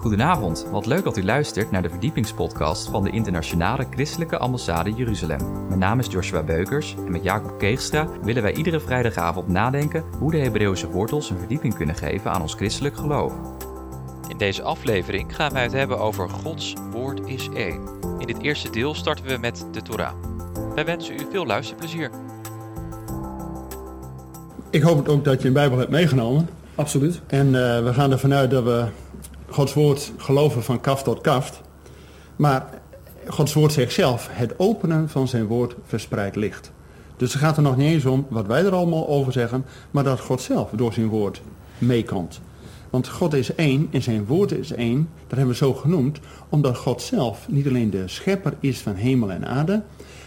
Goedenavond, wat leuk dat u luistert naar de verdiepingspodcast van de Internationale Christelijke Ambassade Jeruzalem. Mijn naam is Joshua Beukers en met Jacob Keegstra willen wij iedere vrijdagavond nadenken hoe de Hebreeuwse wortels een verdieping kunnen geven aan ons christelijk geloof. In deze aflevering gaan wij het hebben over Gods woord is één. In dit eerste deel starten we met de Torah. Wij wensen u veel luisterplezier. Ik hoop ook dat je een Bijbel hebt meegenomen. Absoluut. En uh, we gaan ervan uit dat we Gods woord geloven van kaft tot kaft. Maar Gods woord zegt zelf, het openen van zijn woord verspreidt licht. Dus het gaat er nog niet eens om wat wij er allemaal over zeggen, maar dat God zelf door zijn woord meekomt. Want God is één en zijn woord is één, dat hebben we zo genoemd, omdat God zelf niet alleen de schepper is van hemel en aarde,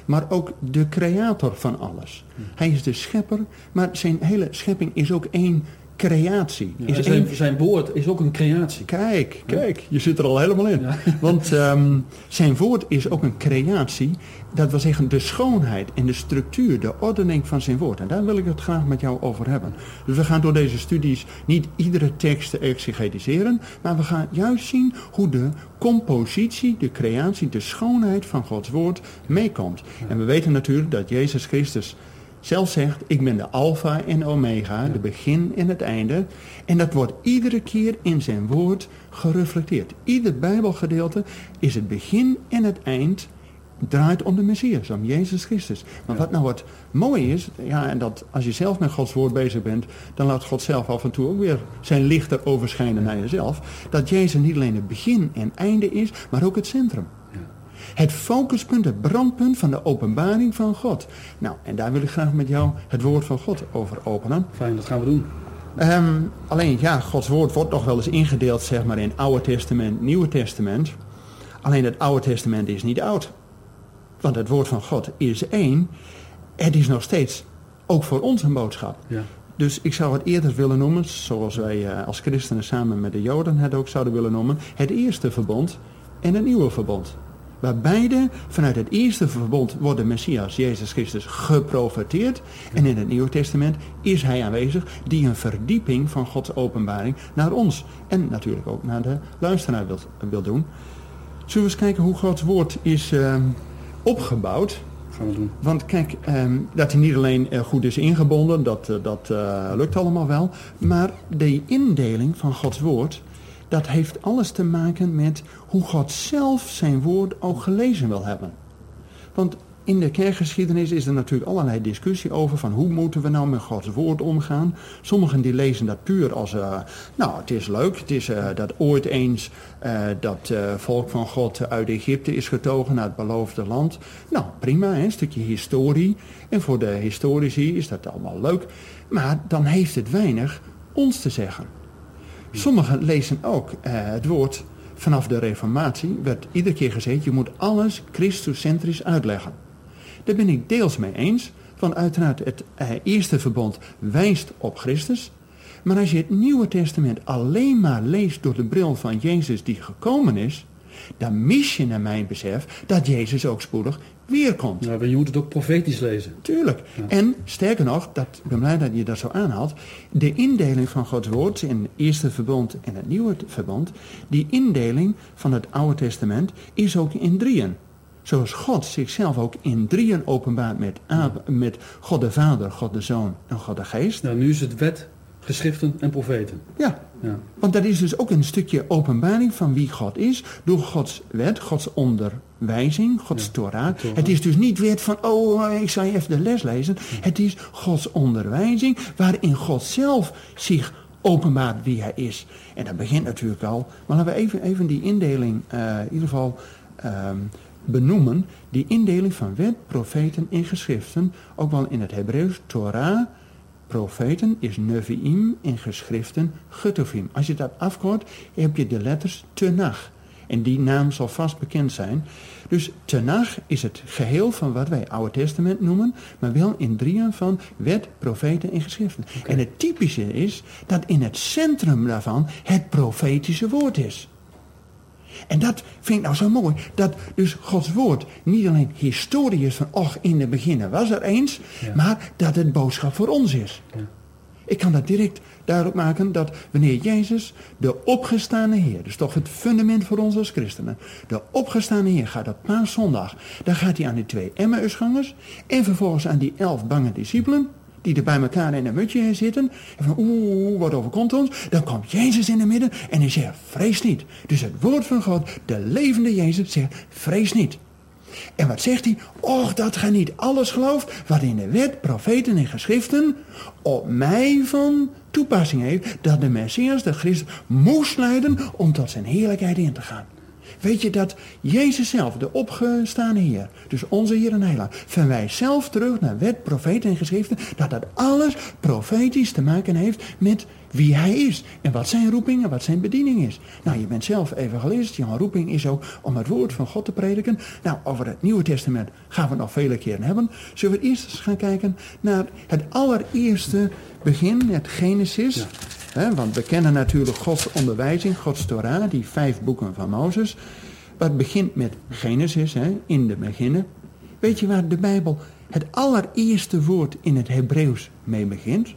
maar ook de creator van alles. Hij is de schepper, maar zijn hele schepping is ook één creatie. Ja, is zijn, zijn, woord is ook een creatie. Kijk, kijk, je zit er al helemaal in. Ja. Want um, zijn woord is ook een creatie. Dat wil zeggen de schoonheid en de structuur, de ordening van zijn woord. En daar wil ik het graag met jou over hebben. Dus we gaan door deze studies niet iedere tekst exegetiseren. Maar we gaan juist zien hoe de compositie, de creatie, de schoonheid van Gods woord meekomt. Ja. En we weten natuurlijk dat Jezus Christus zelf zegt, ik ben de alfa en omega, de begin en het einde. En dat wordt iedere keer in zijn woord gereflecteerd. Ieder bijbelgedeelte is het begin en het eind draait om de Messias, om Jezus Christus. Maar wat nou wat mooi is, ja, en dat als je zelf met Gods woord bezig bent, dan laat God zelf af en toe ook weer zijn licht erover schijnen naar jezelf. Dat Jezus niet alleen het begin en einde is, maar ook het centrum. Het focuspunt, het brandpunt van de openbaring van God. Nou, en daar wil ik graag met jou het woord van God over openen. Fijn, dat gaan we doen. Um, alleen, ja, Gods woord wordt nog wel eens ingedeeld, zeg maar, in Oude Testament, Nieuwe Testament. Alleen het Oude Testament is niet oud. Want het woord van God is één. Het is nog steeds ook voor ons een boodschap. Ja. Dus ik zou het eerder willen noemen, zoals wij als christenen samen met de Joden het ook zouden willen noemen, het eerste verbond en het nieuwe verbond. Waar beide vanuit het eerste verbond wordt de Messias, Jezus Christus, geprofeteerd. En in het Nieuwe Testament is hij aanwezig die een verdieping van Gods openbaring naar ons en natuurlijk ook naar de luisteraar wil, wil doen. Zullen we eens kijken hoe Gods woord is uh, opgebouwd? Gaan we doen. Want kijk, um, dat hij niet alleen uh, goed is ingebonden, dat, uh, dat uh, lukt allemaal wel. Maar de indeling van Gods woord, dat heeft alles te maken met hoe God zelf zijn woord ook gelezen wil hebben. Want in de kerkgeschiedenis is er natuurlijk allerlei discussie over van hoe moeten we nou met Gods woord omgaan. Sommigen die lezen dat puur als, uh, nou het is leuk, het is uh, dat ooit eens uh, dat volk van God uit Egypte is getogen naar het beloofde land. Nou prima, een stukje historie. En voor de historici is dat allemaal leuk. Maar dan heeft het weinig ons te zeggen. Sommigen lezen ook het woord vanaf de reformatie werd iedere keer gezegd, je moet alles christocentrisch uitleggen. Daar ben ik deels mee eens, want uiteraard het eh, eerste verbond wijst op Christus. Maar als je het Nieuwe Testament alleen maar leest door de bril van Jezus die gekomen is, dan mis je naar mijn besef dat Jezus ook spoedig weer komt. Ja, maar je moet het ook profetisch lezen. Tuurlijk. Ja. En sterker nog, dat, ik ben blij dat je dat zo aanhaalt, de indeling van Gods woord in het eerste verbond en het nieuwe verbond, die indeling van het Oude Testament is ook in drieën. Zoals God zichzelf ook in drieën openbaart met, Ab, met God de Vader, God de Zoon en God de Geest. Nou, nu is het wet, geschriften en profeten. Ja, ja. want dat is dus ook een stukje openbaring van wie God is door Gods wet, Gods onderwijzing, Gods ja, Torah. Torah. Het is dus niet wet van, oh, ik zal je even de les lezen. Ja. Het is Gods onderwijzing waarin God zelf zich openbaart wie hij is. En dat begint natuurlijk al, maar laten we even, even die indeling uh, in ieder geval... Um, benoemen die indeling van wet, profeten en geschriften, ook wel in het Hebreeuws Torah, profeten is neviim en geschriften getuvim. Als je dat afkort, heb je de letters tenach. En die naam zal vast bekend zijn. Dus tenach is het geheel van wat wij Oude Testament noemen, maar wel in drieën van wet, profeten en geschriften. Okay. En het typische is dat in het centrum daarvan het profetische woord is. En dat vind ik nou zo mooi. Dat dus Gods woord niet alleen historie is van, och, in de beginnen was er eens. Ja. Maar dat het boodschap voor ons is. Ja. Ik kan dat direct duidelijk maken dat wanneer Jezus, de opgestane Heer, dus toch het fundament voor ons als christenen, de opgestane Heer gaat op paaszondag, dan gaat hij aan die twee Emmausgangers en vervolgens aan die elf bange discipelen, die er bij elkaar in een mutje zitten. En van oeh, wat overkomt ons? Dan komt Jezus in het midden en hij zegt, vrees niet. Dus het woord van God, de levende Jezus, zegt, vrees niet. En wat zegt hij? Och, dat gij niet alles gelooft wat in de wet, profeten en geschriften op mij van toepassing heeft, dat de Messias, de Christus, moest leiden om tot zijn heerlijkheid in te gaan. Weet je dat Jezus zelf, de opgestane Heer, dus onze Heer en Heiland, verwijst zelf terug naar wet, profeten en geschriften, dat dat alles profetisch te maken heeft met wie hij is en wat zijn roeping en wat zijn bediening is. Nou, je bent zelf evangelist, jouw roeping is ook om het woord van God te prediken. Nou, over het Nieuwe Testament gaan we het nog vele keren hebben. Zullen we eerst eens gaan kijken naar het allereerste begin, het Genesis. Want we kennen natuurlijk Gods onderwijzing, Gods Torah, die vijf boeken van Mozes. Wat begint met Genesis, in de beginnen. Weet je waar de Bijbel het allereerste woord in het Hebreeuws mee begint?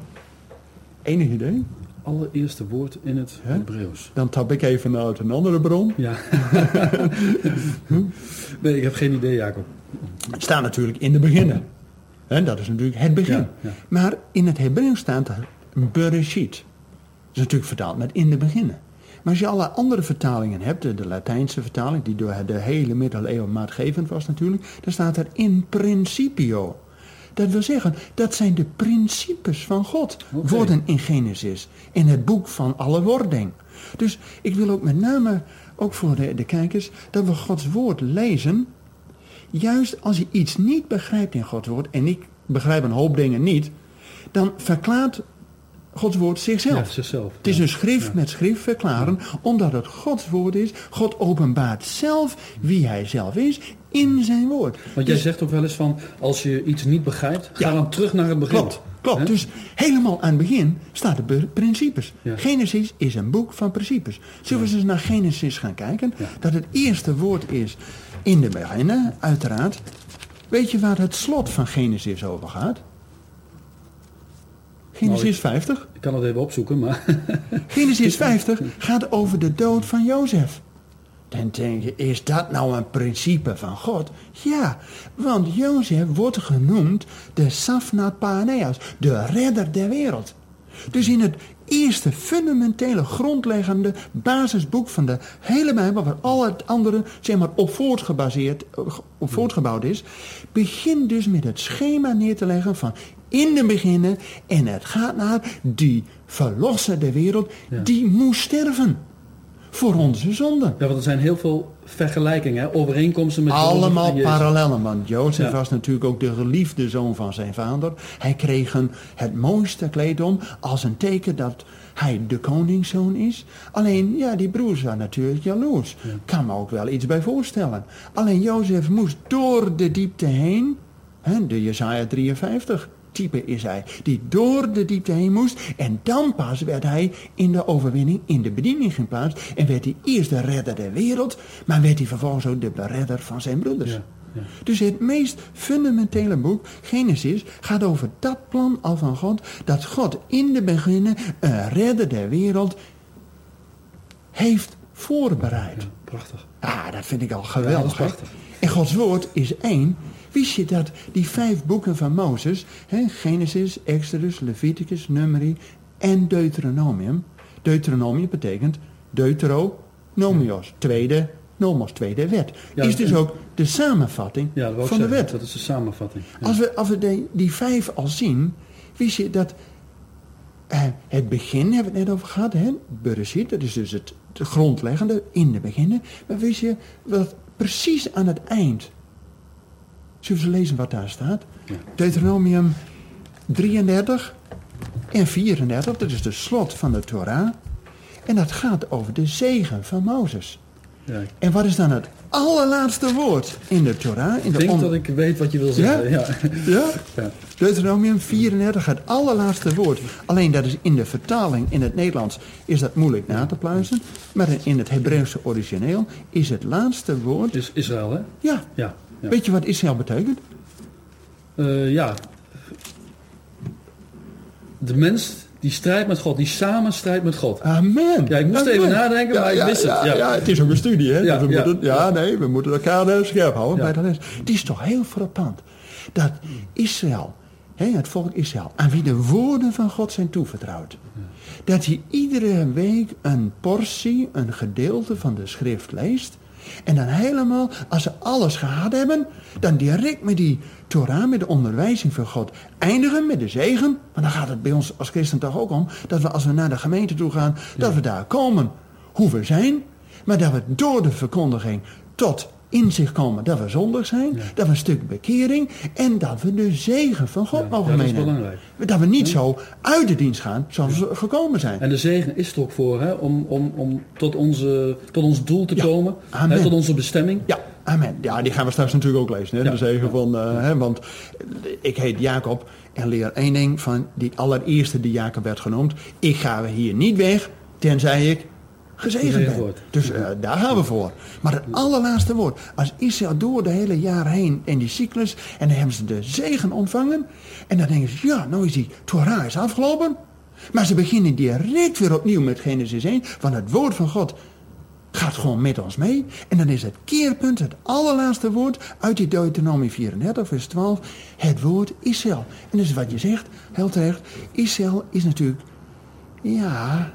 Enig idee? allereerste woord in het Hebreeuws. Dan tap ik even uit een andere bron. Ja. nee, ik heb geen idee, Jacob. Het staat natuurlijk in de beginnen. En dat is natuurlijk het begin. Maar in het Hebreeuws staat er Bereshit. Is natuurlijk vertaald met in de beginnen. Maar als je alle andere vertalingen hebt, de, Latijnse vertaling, die door de hele middeleeuwen maatgevend was natuurlijk, dan staat er in principio. Dat wil zeggen, dat zijn de principes van God. Worden in Genesis. In het boek van alle wording. Dus ik wil ook met name, ook voor de, de kijkers, dat we Gods woord lezen. Juist als je iets niet begrijpt in Gods woord, en ik begrijp een hoop dingen niet, dan verklaart Gods woord zichzelf. Ja, zichzelf. Het is een schrift met schrift verklaren, omdat het Gods woord is. God openbaart zelf wie hij zelf is in zijn woord. Want jij dus- zegt ook wel eens van, als je iets niet begrijpt, ga dan terug naar het begin. Klopt, klopt. Dus helemaal aan het begin staan de principes. Genesis is een boek van principes. Zullen we eens naar Genesis gaan kijken? Dat het eerste woord is in de beginnen, uiteraard. Weet je waar het slot van Genesis over gaat? Genesis 50. Nou, ik kan het even opzoeken, maar... Genesis 50 gaat over de dood van Jozef. Dan denk je, is dat nou een principe van God? Ja, want Jozef wordt genoemd de Safnat Paaneas, de redder der wereld. Dus in het eerste fundamentele, grondleggende basisboek van de hele Bijbel, waar al het andere zeg maar, op, voortgebaseerd, op voortgebouwd is, begint dus met het schema neer te leggen van in de beginnen en het gaat naar die verlosser der wereld, die moest sterven voor onze zonde. Ja, want er zijn heel veel vergelijkingen, overeenkomsten met Allemaal parallellen, want Jozef was natuurlijk ook de geliefde zoon van zijn vader. Hij kreeg een, het mooiste kleed om als een teken dat hij de koningszoon is. Alleen, ja, die broers waren natuurlijk jaloers. Ja. Kan me ook wel iets bij voorstellen. Alleen Jozef moest door de diepte heen, hè, de Jesaja 53 type is hij, die door de diepte heen moest. En dan pas werd hij in de overwinning, in de bediening geplaatst. En werd hij eerst de redder der wereld, maar werd hij vervolgens ook de redder van zijn broeders. Ja, ja. Dus het meest fundamentele boek, Genesis, gaat over dat plan al van God, dat God in de beginnen een redder der wereld heeft voorbereid. prachtig. Ah, dat vind ik al geweldig. en Gods woord is één Wist je dat die vijf boeken van Mozes, hè, Genesis, Exodus, Leviticus, Numeri en Deuteronomium. Deuteronomium betekent Deuteronomios, tweede nomos, tweede wet. is dus ook de samenvatting van de wet. Dat is de samenvatting. Als we, als we die, vijf al zien, wist je dat eh, het begin hebben we het net over gehad, hè? Bereshit, dat is dus het, het grondleggende in de beginnen. Maar wist je wat precies aan het eind Zullen we lezen wat daar staat? Ja. Deuteronomium 33 en 34, dat is de slot van de Torah. En dat gaat over de zegen van Mozes. Ja. En wat is dan het allerlaatste woord in de Torah? In ik denk dat ik weet wat je wil zeggen. Ja? Ja? ja? Deuteronomium 34, het allerlaatste woord. Alleen dat is in de vertaling in het Nederlands is dat moeilijk na te pluizen. Maar in het Hebreeuwse origineel is het laatste woord... Is Israël, hè? Ja. ja. Weet je wat Israël betekent? Uh, ja. De mens die strijd met God, die samenstrijd met God. Amen. Ja, ik moest Amen. even nadenken, maar ik ja, wist het. Ja, het is ook een studie, hè? Ja, Dus we ja, moeten, ja, nee, we moeten elkaar eh, scherp houden bij de les. Het is toch heel frappant dat Israël, hè, het volk Israël, aan wie de woorden van God zijn toevertrouwd, dat hij iedere week een portie, een gedeelte van de schrift leest. En dan helemaal, als ze alles gehad hebben, dan direct met die Torah, met de onderwijzing van God, eindigen met de zegen. Want dan gaat het bij ons als christen toch ook om, dat we als we naar de gemeente toe gaan, dat we daar komen hoe we zijn, maar dat we door de verkondiging tot inzicht komen dat we zondig zijn, dat we een stuk bekering en dat we de zegen van God Ja, mogen dat meenemen. Dat we niet zo uit de dienst gaan zoals we gekomen zijn. En de zegen is er ook voor, hè, om, om, om tot, onze, tot ons doel te komen, hè, tot onze bestemming. Ja, amen. Ja, die gaan we straks natuurlijk ook lezen. Hè? De zegen van, eh, hè, want ik heet Jacob en leer één ding van die allereerste die Jacob werd genoemd. Ik ga hier niet weg, tenzij ik gezegend wordt. Dus eh, daar gaan we voor. Maar het allerlaatste woord. Als Israël door de hele jaar heen in die cyclus en dan hebben ze de zegen ontvangen. En dan denken ze, ja, nou is die Torah is afgelopen. Maar ze beginnen direct weer opnieuw met Genesis 1. Want het woord van God gaat gewoon met ons mee. En dan is het keerpunt, het allerlaatste woord uit die Deuteronomie 34, vers 12, het woord Israël. En dat is wat je zegt, heel terecht. Israël is natuurlijk, ja,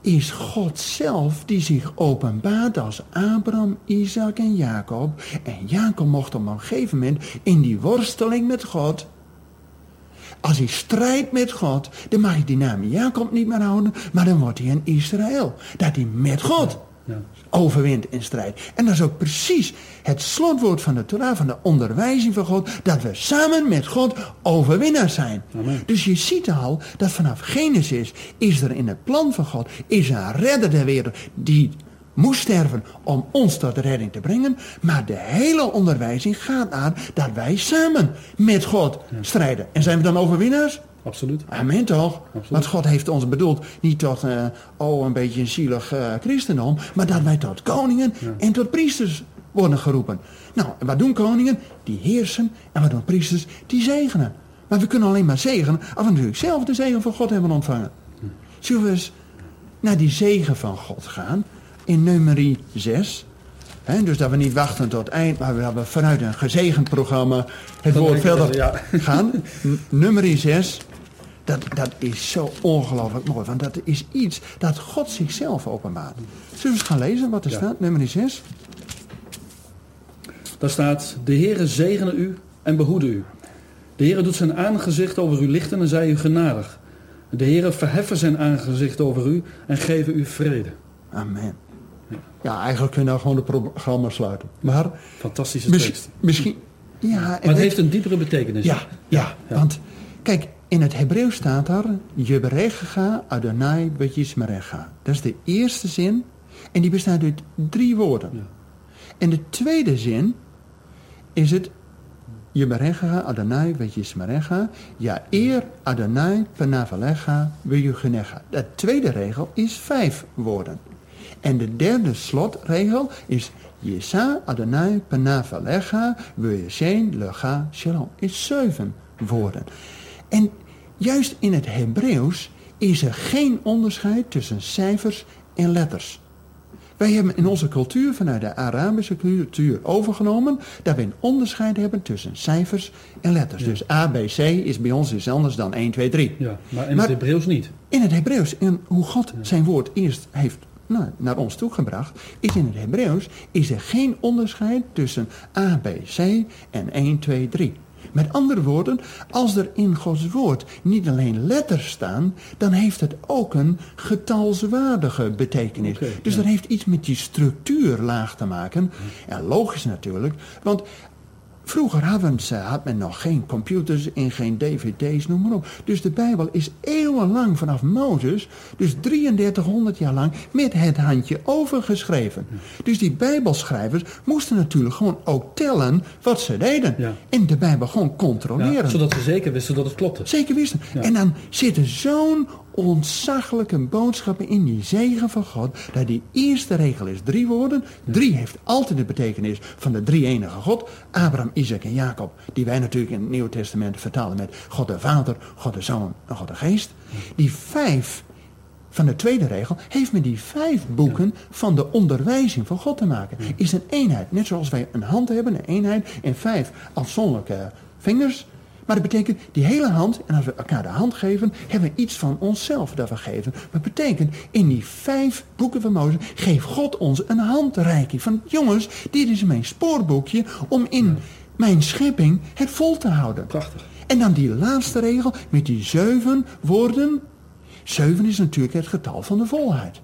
is God zelf die zich openbaart als Abraham, Isaac en Jacob. En Jacob mocht op een gegeven moment in die worsteling met God als hij strijdt met God, dan mag hij die naam Jacob niet meer houden, maar dan wordt hij een Israël. Dat hij met God. Overwint in strijd. En dat is ook precies het slotwoord van de Torah, van de onderwijzing van God, dat we samen met God overwinnaars zijn. Amen. Dus je ziet al dat vanaf Genesis is er in het plan van God, is een redder der wereld die moest sterven om ons tot de redding te brengen. Maar de hele onderwijzing gaat naar dat wij samen met God strijden. En zijn we dan overwinnaars? Absoluut. Amen toch? Absoluut. Want God heeft ons bedoeld niet tot eh, oh, een beetje een zielig eh, christendom, maar dat wij tot koningen en tot priesters worden geroepen. Nou, wat doen koningen? Die heersen. En wat doen priesters? Die zegenen. Maar we kunnen alleen maar zegenen als we natuurlijk zelf de zegen van God hebben ontvangen. Zullen we eens naar die zegen van God gaan in nummerie 6? Hè, dus dat we niet wachten tot het eind, maar we hebben vanuit een gezegend programma het woord verder ja. gaan. N- Nummerie 6, dat, dat is zo ongelooflijk mooi. Want dat is iets dat God zichzelf openbaart. Zullen we eens gaan lezen wat er Ja. staat? Nummer 6. Daar staat, de Heere zegene u en behoede u. De Heere doet zijn aangezicht over u lichten en zij u genadig. De Heere verheffen zijn aangezicht over u en geven u vrede. Amen. Ja, eigenlijk kunnen we nou gewoon het programma sluiten. Maar Fantastische tekst. misschien ja, en Maar het weet- heeft een diepere betekenis. Ja, ja, ja. want kijk, in het Hebreeuws staat daar... Jeberecha Adonai Bejismerecha. Dat is de eerste zin. En die bestaat uit drie woorden. Ja. En de tweede zin is het... Jeberecha Adonai Bejismerecha. Ja, eer Adonai Penavalecha Bejugenecha. De tweede regel is vijf woorden. En de derde slotregel is... Yesa Adonai Penavalecha Bejeseen Lecha Shalom. Is zeven woorden. En juist in het Hebreeuws is er geen onderscheid tussen cijfers en letters. Wij hebben in onze cultuur vanuit de Arabische cultuur overgenomen dat we een onderscheid hebben tussen cijfers en letters. Dus A, B, C is bij ons iets anders dan 1, 2, 3. Ja, maar in Maar- het Hebreeuws niet. In het Hebreeuws, en hoe God zijn woord eerst heeft nou, naar ons toegebracht, is in het Hebreeuws is er geen onderscheid tussen A, B, C en 1, 2, 3. Met andere woorden, als er in Gods woord niet alleen letters staan, dan heeft het ook een getalswaardige betekenis. Dus ja. dat heeft iets met die structuurlaag te maken. En logisch natuurlijk, want Vroeger hadden ze, had men nog geen computers en geen dvd's, noem maar op. Dus de Bijbel is eeuwenlang vanaf Mozes, dus 3300 jaar lang, met het handje overgeschreven. Dus die Bijbelschrijvers moesten natuurlijk gewoon ook tellen wat ze deden. Ja. En de Bijbel gewoon controleren. Ja, zodat ze zeker wisten dat het klopte. Zeker wisten. Ja. En dan zit er zo'n ontzaglijke boodschappen in die zegen van God. Dat die eerste regel is drie woorden. Drie heeft altijd de betekenis van de drie enige God. Abraham, Isaac en Jacob. Die wij natuurlijk in het Nieuwe Testament vertalen met God de Vader, God de Zoon en God de Geest. Die vijf van de tweede regel heeft met die vijf boeken van de onderwijzing van God te maken. Is een eenheid. Net zoals wij een hand hebben, een eenheid en vijf afzonderlijke vingers. Maar dat betekent die hele hand, en als we elkaar de hand geven, hebben we iets van onszelf dat we geven. Maar dat betekent, in die vijf boeken van Mozes, geeft God ons een handreiking. Van jongens, dit is mijn spoorboekje om in mijn schepping het vol te houden. Prachtig. En dan die laatste regel met die zeven woorden. Zeven is natuurlijk het getal van de volheid.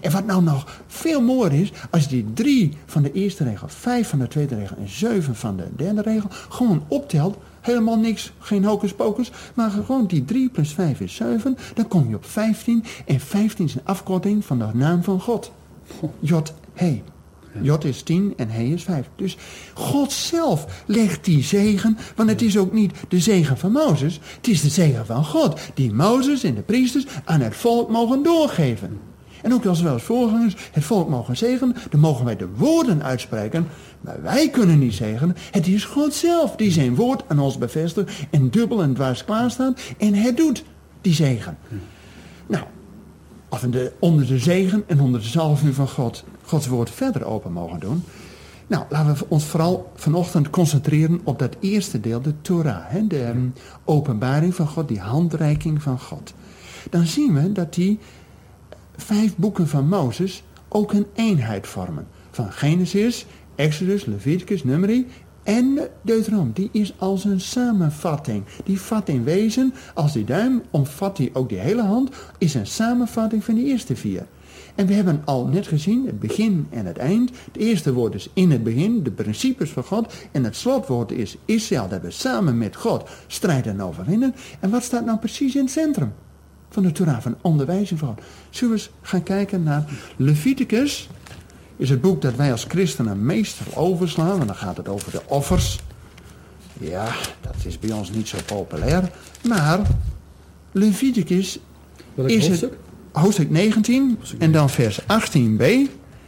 En wat nou nog veel mooier is, als je die drie van de eerste regel, vijf van de tweede regel en zeven van de derde regel gewoon optelt, helemaal niks, geen hocus pocus, maar gewoon die 3 plus 5 is 7, dan kom je op 15 en 15 is een afkorting van de naam van God. Jot, He. Jot is 10 en He is 5. Dus God zelf legt die zegen, want het is ook niet de zegen van Mozes, het is de zegen van God, die Mozes en de priesters aan het volk mogen doorgeven. En ook als wij als voorgangers het volk mogen zegenen, dan mogen wij de woorden uitspreken. Maar wij kunnen niet zegenen. Het is God zelf die zijn woord aan ons bevestigt en dubbel en dwars klaarstaat. En het doet die zegen. Nou, als we de, onder de zegen en onder de zalving van God Gods woord verder open mogen doen. Nou, laten we ons vooral vanochtend concentreren op dat eerste deel, de Torah. Hè, de um, openbaring van God, die handreiking van God. Dan zien we dat die vijf boeken van Mozes ook een eenheid vormen. Van Genesis, Exodus, Leviticus, Numeri en Deuteronomium. Die is als een samenvatting. Die vat in wezen, als die duim omvat die ook die hele hand, is een samenvatting van die eerste vier. En we hebben al net gezien, het begin en het eind. Het eerste woord is in het begin, de principes van God. En het slotwoord is Israël, dat we samen met God strijden en overwinnen. En wat staat nou precies in het centrum? van de Torah, van onderwijzing van God. Zullen we eens gaan kijken naar Leviticus. Is het boek dat wij als christenen meestal overslaan, want dan gaat het over de offers. Ja, dat is bij ons niet zo populair. Maar Leviticus Welk is hoofdstuk? het hoofdstuk 19 en dan vers 18b.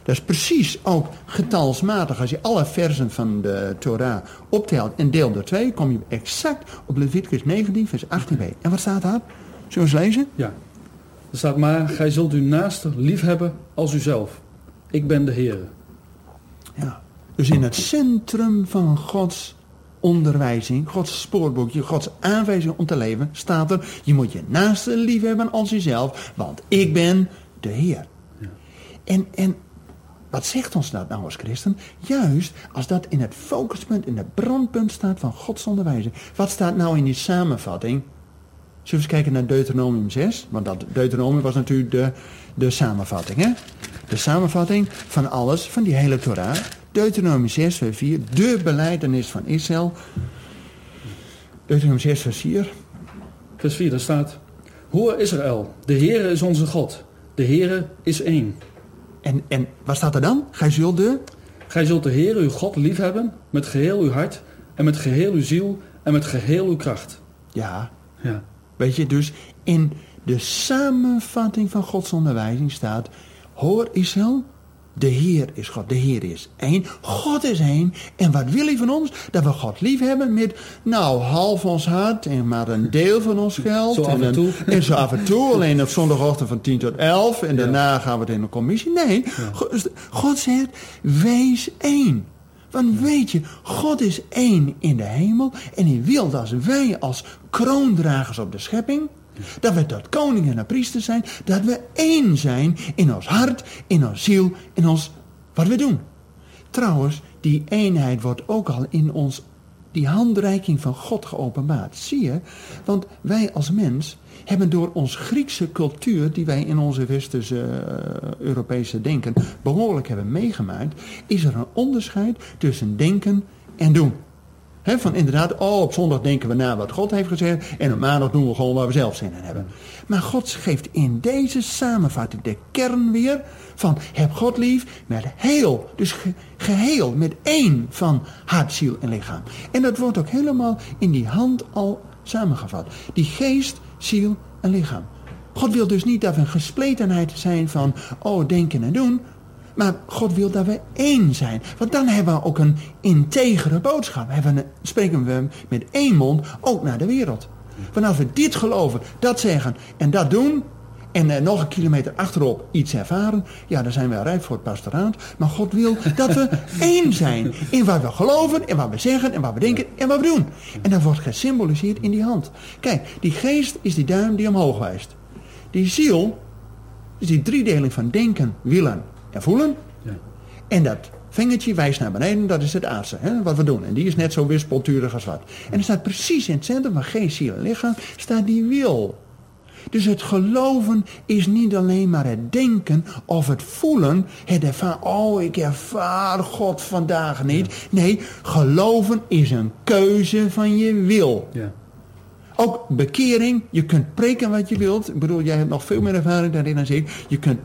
Dat is precies ook getalsmatig. Als je alle versen van de Torah optelt en deelt door twee, kom je exact op Leviticus 19 vers 18b. En wat staat daar? Zullen we eens lezen? Ja. Er staat maar, gij zult uw naaste lief hebben als uzelf. Ik ben de Heer. Ja. Dus in het centrum van Gods onderwijzing, Gods spoorboekje, Gods aanwijzing om te leven, staat er, je moet je naaste lief hebben als jezelf, want ik ben de Heer. Ja. En, en wat zegt ons dat nou als christen? Juist als dat in het focuspunt, in het brandpunt staat van Gods onderwijzing. Wat staat nou in die samenvatting? Zullen we eens kijken naar Deuteronomium 6? Want dat Deuteronomium was natuurlijk de, de samenvatting. Hè? De samenvatting van alles, van die hele Torah. Deuteronomium 6, vers 4. De beleidenis van Israël. Deuteronomium 6, vers 4. Vers 4, daar staat... Hoor Israël, de Heere is onze God. De Heere is één. En, en wat staat er dan? Gij zult de... Gij zult de Heere uw God liefhebben met geheel uw hart... en met geheel uw ziel en met geheel uw kracht. Ja, Ja, weet je, dus in de samenvatting van Gods onderwijzing staat... Hoor Israël, de Heer is God, de Heer is één. God is één. En wat wil hij van ons? Dat we God lief hebben met, nou, half ons hart en maar een deel van ons geld. Zo en toe. En zo af en toe, alleen op zondagochtend van 10 tot 11. En Ja. daarna gaan we het in een commissie. Nee, God, God zegt, wees één. Want weet je, God is één in de hemel. En hij wil dat wij als kroondragers op de schepping... dat we tot koningen en priesters zijn... dat we één zijn in ons hart, in ons ziel, in ons wat we doen. Trouwens, die eenheid wordt ook al in ons, die handreiking van God geopenbaard. Zie je? Want wij als mens hebben door ons Griekse cultuur, die wij in onze westerse eh, Europese denken behoorlijk hebben meegemaakt, is er een onderscheid tussen denken en doen. Van inderdaad, oh, op zondag denken we na wat God heeft gezegd. En op maandag doen we gewoon waar we zelf zin in hebben. Maar God geeft in deze samenvatting de kern weer van heb God lief met heel. Dus ge- geheel, met één van hart, ziel en lichaam. En dat wordt ook helemaal in die hand al samengevat. Die geest, ziel en lichaam. God wil dus niet dat we een gespletenheid zijn van, oh, denken en doen. Maar God wil dat we één zijn. Want dan hebben we ook een integere boodschap. Hebben we, spreken we met één mond ook naar de wereld. Want als we dit geloven, dat zeggen en dat doen... en eh, nog een kilometer achterop iets ervaren... ja, dan zijn we rijp voor het pastoraat. Maar God wil dat we één zijn. In wat we geloven, en wat we zeggen, en wat we denken, en wat we doen. En dat wordt gesymboliseerd in die hand. Kijk, die geest is die duim die omhoog wijst. Die ziel is die driedeling van denken, willen en voelen. Ja. En dat vingertje wijst naar beneden, dat is het aardse, hè, wat we doen. En die is net zo wispelturig als wat. En er staat precies in het centrum van geest, ziel en lichaam, staat die wil. Dus het geloven is niet alleen maar het denken of het voelen. Het ervaren, oh ik ervaar God vandaag niet. Nee, geloven is een keuze van je wil. Ja. Ook bekering, je kunt preken wat je wilt. Ik bedoel, jij hebt nog veel meer ervaring daarin dan ik. Je kunt,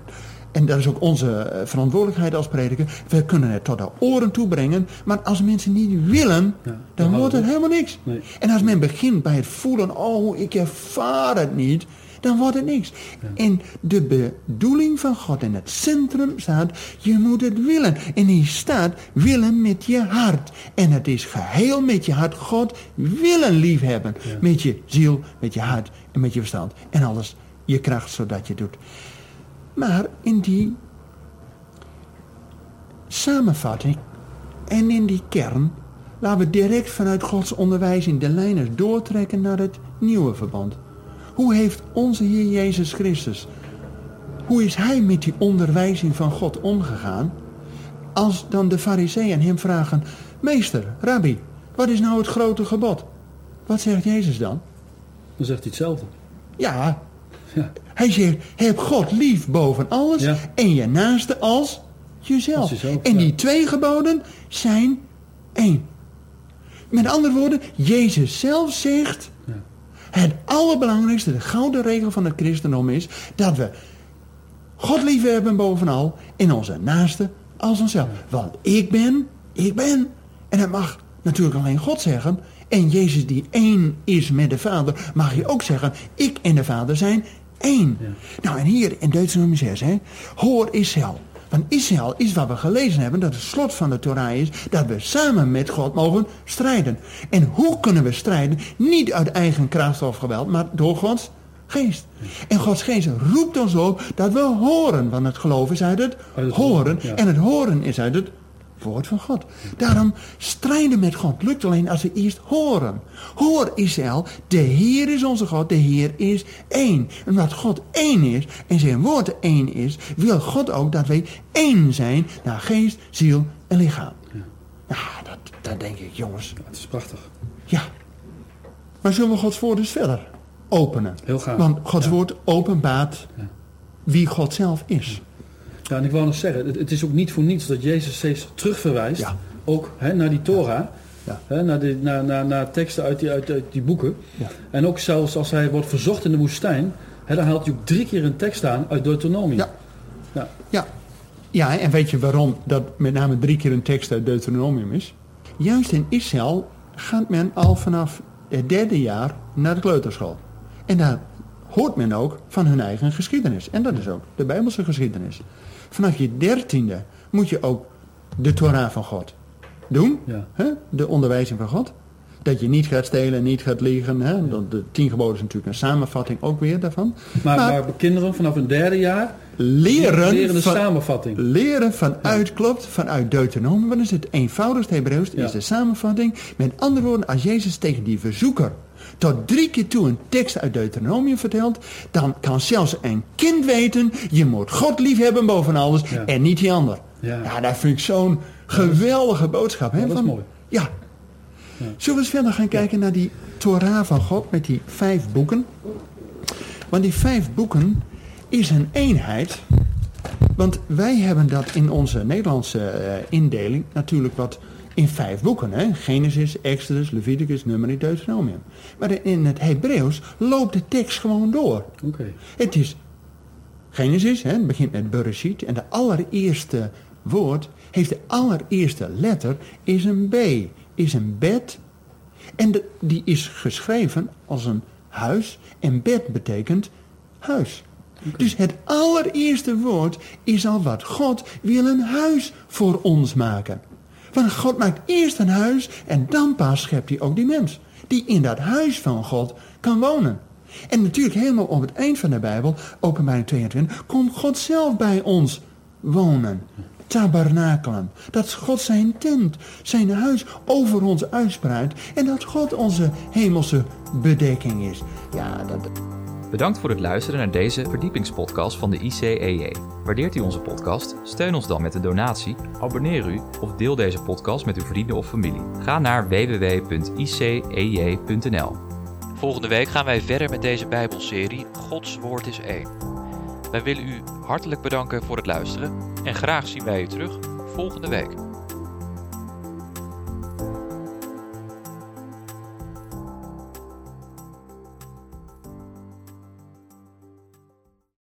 en dat is ook onze eh, verantwoordelijkheid als prediker. We kunnen het tot de oren toe brengen. Maar als mensen niet willen, Ja, dan wordt het helemaal niks. Nee. En als men begint bij het voelen, oh ik ervaar het niet. Dan wordt het niks. En de bedoeling van God in het centrum staat, je moet het willen. En hier staat, willen met je hart. En het is geheel met je hart God willen liefhebben. Met je ziel, met je hart en met je verstand. En alles, je kracht, zodat je doet. Maar in die samenvatting en in die kern laten we direct vanuit Gods onderwijzing de lijnen doortrekken naar het nieuwe verband. Hoe heeft onze Heer Jezus Christus, hoe is Hij met die onderwijzing van God omgegaan? Als dan de fariseeën hem vragen, meester, rabbi, wat is nou het grote gebod? Wat zegt Jezus dan? Dan zegt hij hetzelfde. Ja, Ja. Hij zegt, heb God lief boven alles Ja. en je naaste als jezelf. En ja. die twee geboden zijn één. Met andere woorden, Jezus zelf zegt, Ja. het allerbelangrijkste, de gouden regel van het christendom is, dat we God lief hebben bovenal en onze naaste als onszelf. Want ik ben, ik ben. En dat mag natuurlijk alleen God zeggen. En Jezus die één is met de Vader, mag je ook zeggen, ik en de Vader zijn één. Ja. Nou en hier in Deuteronomie 6, hè, hoor Israël. Want Israël is wat we gelezen hebben, dat het slot van de Torah is, dat we samen met God mogen strijden. En hoe kunnen we strijden? Niet uit eigen kracht of geweld, maar door Gods geest. En Gods geest roept ons op dat we horen, want het geloof is uit het, horen. En het horen is uit het woord van God. Daarom strijden met God lukt alleen als we eerst horen. Hoor Israël, de Heer is onze God, de Heer is één. En omdat God één is en zijn woord één is, wil God ook dat wij één zijn naar geest, ziel en lichaam. Ja, dat, dat denk ik, jongens. Het is prachtig. Ja. Maar zullen we Gods woord eens verder openen? Heel graag. Want Gods Ja. woord openbaart Ja. wie God zelf is. Ja, en ik wou nog zeggen, het, het is ook niet voor niets dat Jezus steeds terugverwijst, Ja. ook hè, naar die Torah, Ja. hè, naar, die, naar, naar, naar teksten uit die, uit, uit die boeken. En ook zelfs als hij wordt verzocht in de woestijn, hè, dan haalt hij ook drie keer een tekst aan uit Deuteronomie. Ja. Ja. Ja. Ja, en weet je waarom dat met name drie keer een tekst uit Deuteronomium is? Juist in Israël gaat men al vanaf het derde jaar naar de kleuterschool. En daar hoort men ook van hun eigen geschiedenis. En dat is ook de Bijbelse geschiedenis. Vanaf je dertiende moet je ook de Torah van God doen. Ja. Hè? De onderwijzing van God. Dat je niet gaat stelen, niet gaat liegen. Hè? De tien geboden is natuurlijk een samenvatting ook weer daarvan. Maar, maar, kinderen vanaf een derde jaar leren, leren de van, samenvatting. leren vanuit, klopt, vanuit Deuteronomium. Wat is het eenvoudigste Hebreeuws? Ja. Is de samenvatting. Met andere woorden, als Jezus tegen die verzoeker tot drie keer toe een tekst uit Deuteronomium vertelt, dan kan zelfs een kind weten, je moet God lief hebben boven alles Ja. en niet die ander. Ja. Ja, dat vind ik zo'n geweldige boodschap. Hè, is van- mooi. Ja. Zullen we eens verder gaan kijken naar die Torah van God met die vijf boeken? Want die vijf boeken is een eenheid. Want wij hebben dat in onze Nederlandse eh, indeling natuurlijk wat in vijf boeken. Hè? Genesis, Exodus, Leviticus, Numeri, Deuteronomium. Maar in het Hebreeuws loopt de tekst gewoon door. Oké. Het is Genesis, hè, het begint met Bereshit. En de allereerste woord heeft de allereerste letter is een B, is een bed. En de- die is geschreven als een huis. En bed betekent huis. Dus het allereerste woord is al wat God wil een huis voor ons maken. Want God maakt eerst een huis en dan pas schept hij ook die mens. Die in dat huis van God kan wonen. En natuurlijk helemaal op het eind van de Bijbel, openbaring 22, komt God zelf bij ons wonen. Tabernakelen. Dat God zijn tent, zijn huis over ons uitspreidt. En dat God onze hemelse bedekking is. Ja, dat... Bedankt voor het luisteren naar deze verdiepingspodcast van de ICEJ. Waardeert u onze podcast? Steun ons dan met een donatie, abonneer u of deel deze podcast met uw vrienden of familie. Ga naar www.icej.nl. Volgende week gaan wij verder met deze Bijbelserie Gods Woord is één. Wij willen u hartelijk bedanken voor het luisteren en graag zien wij u terug volgende week.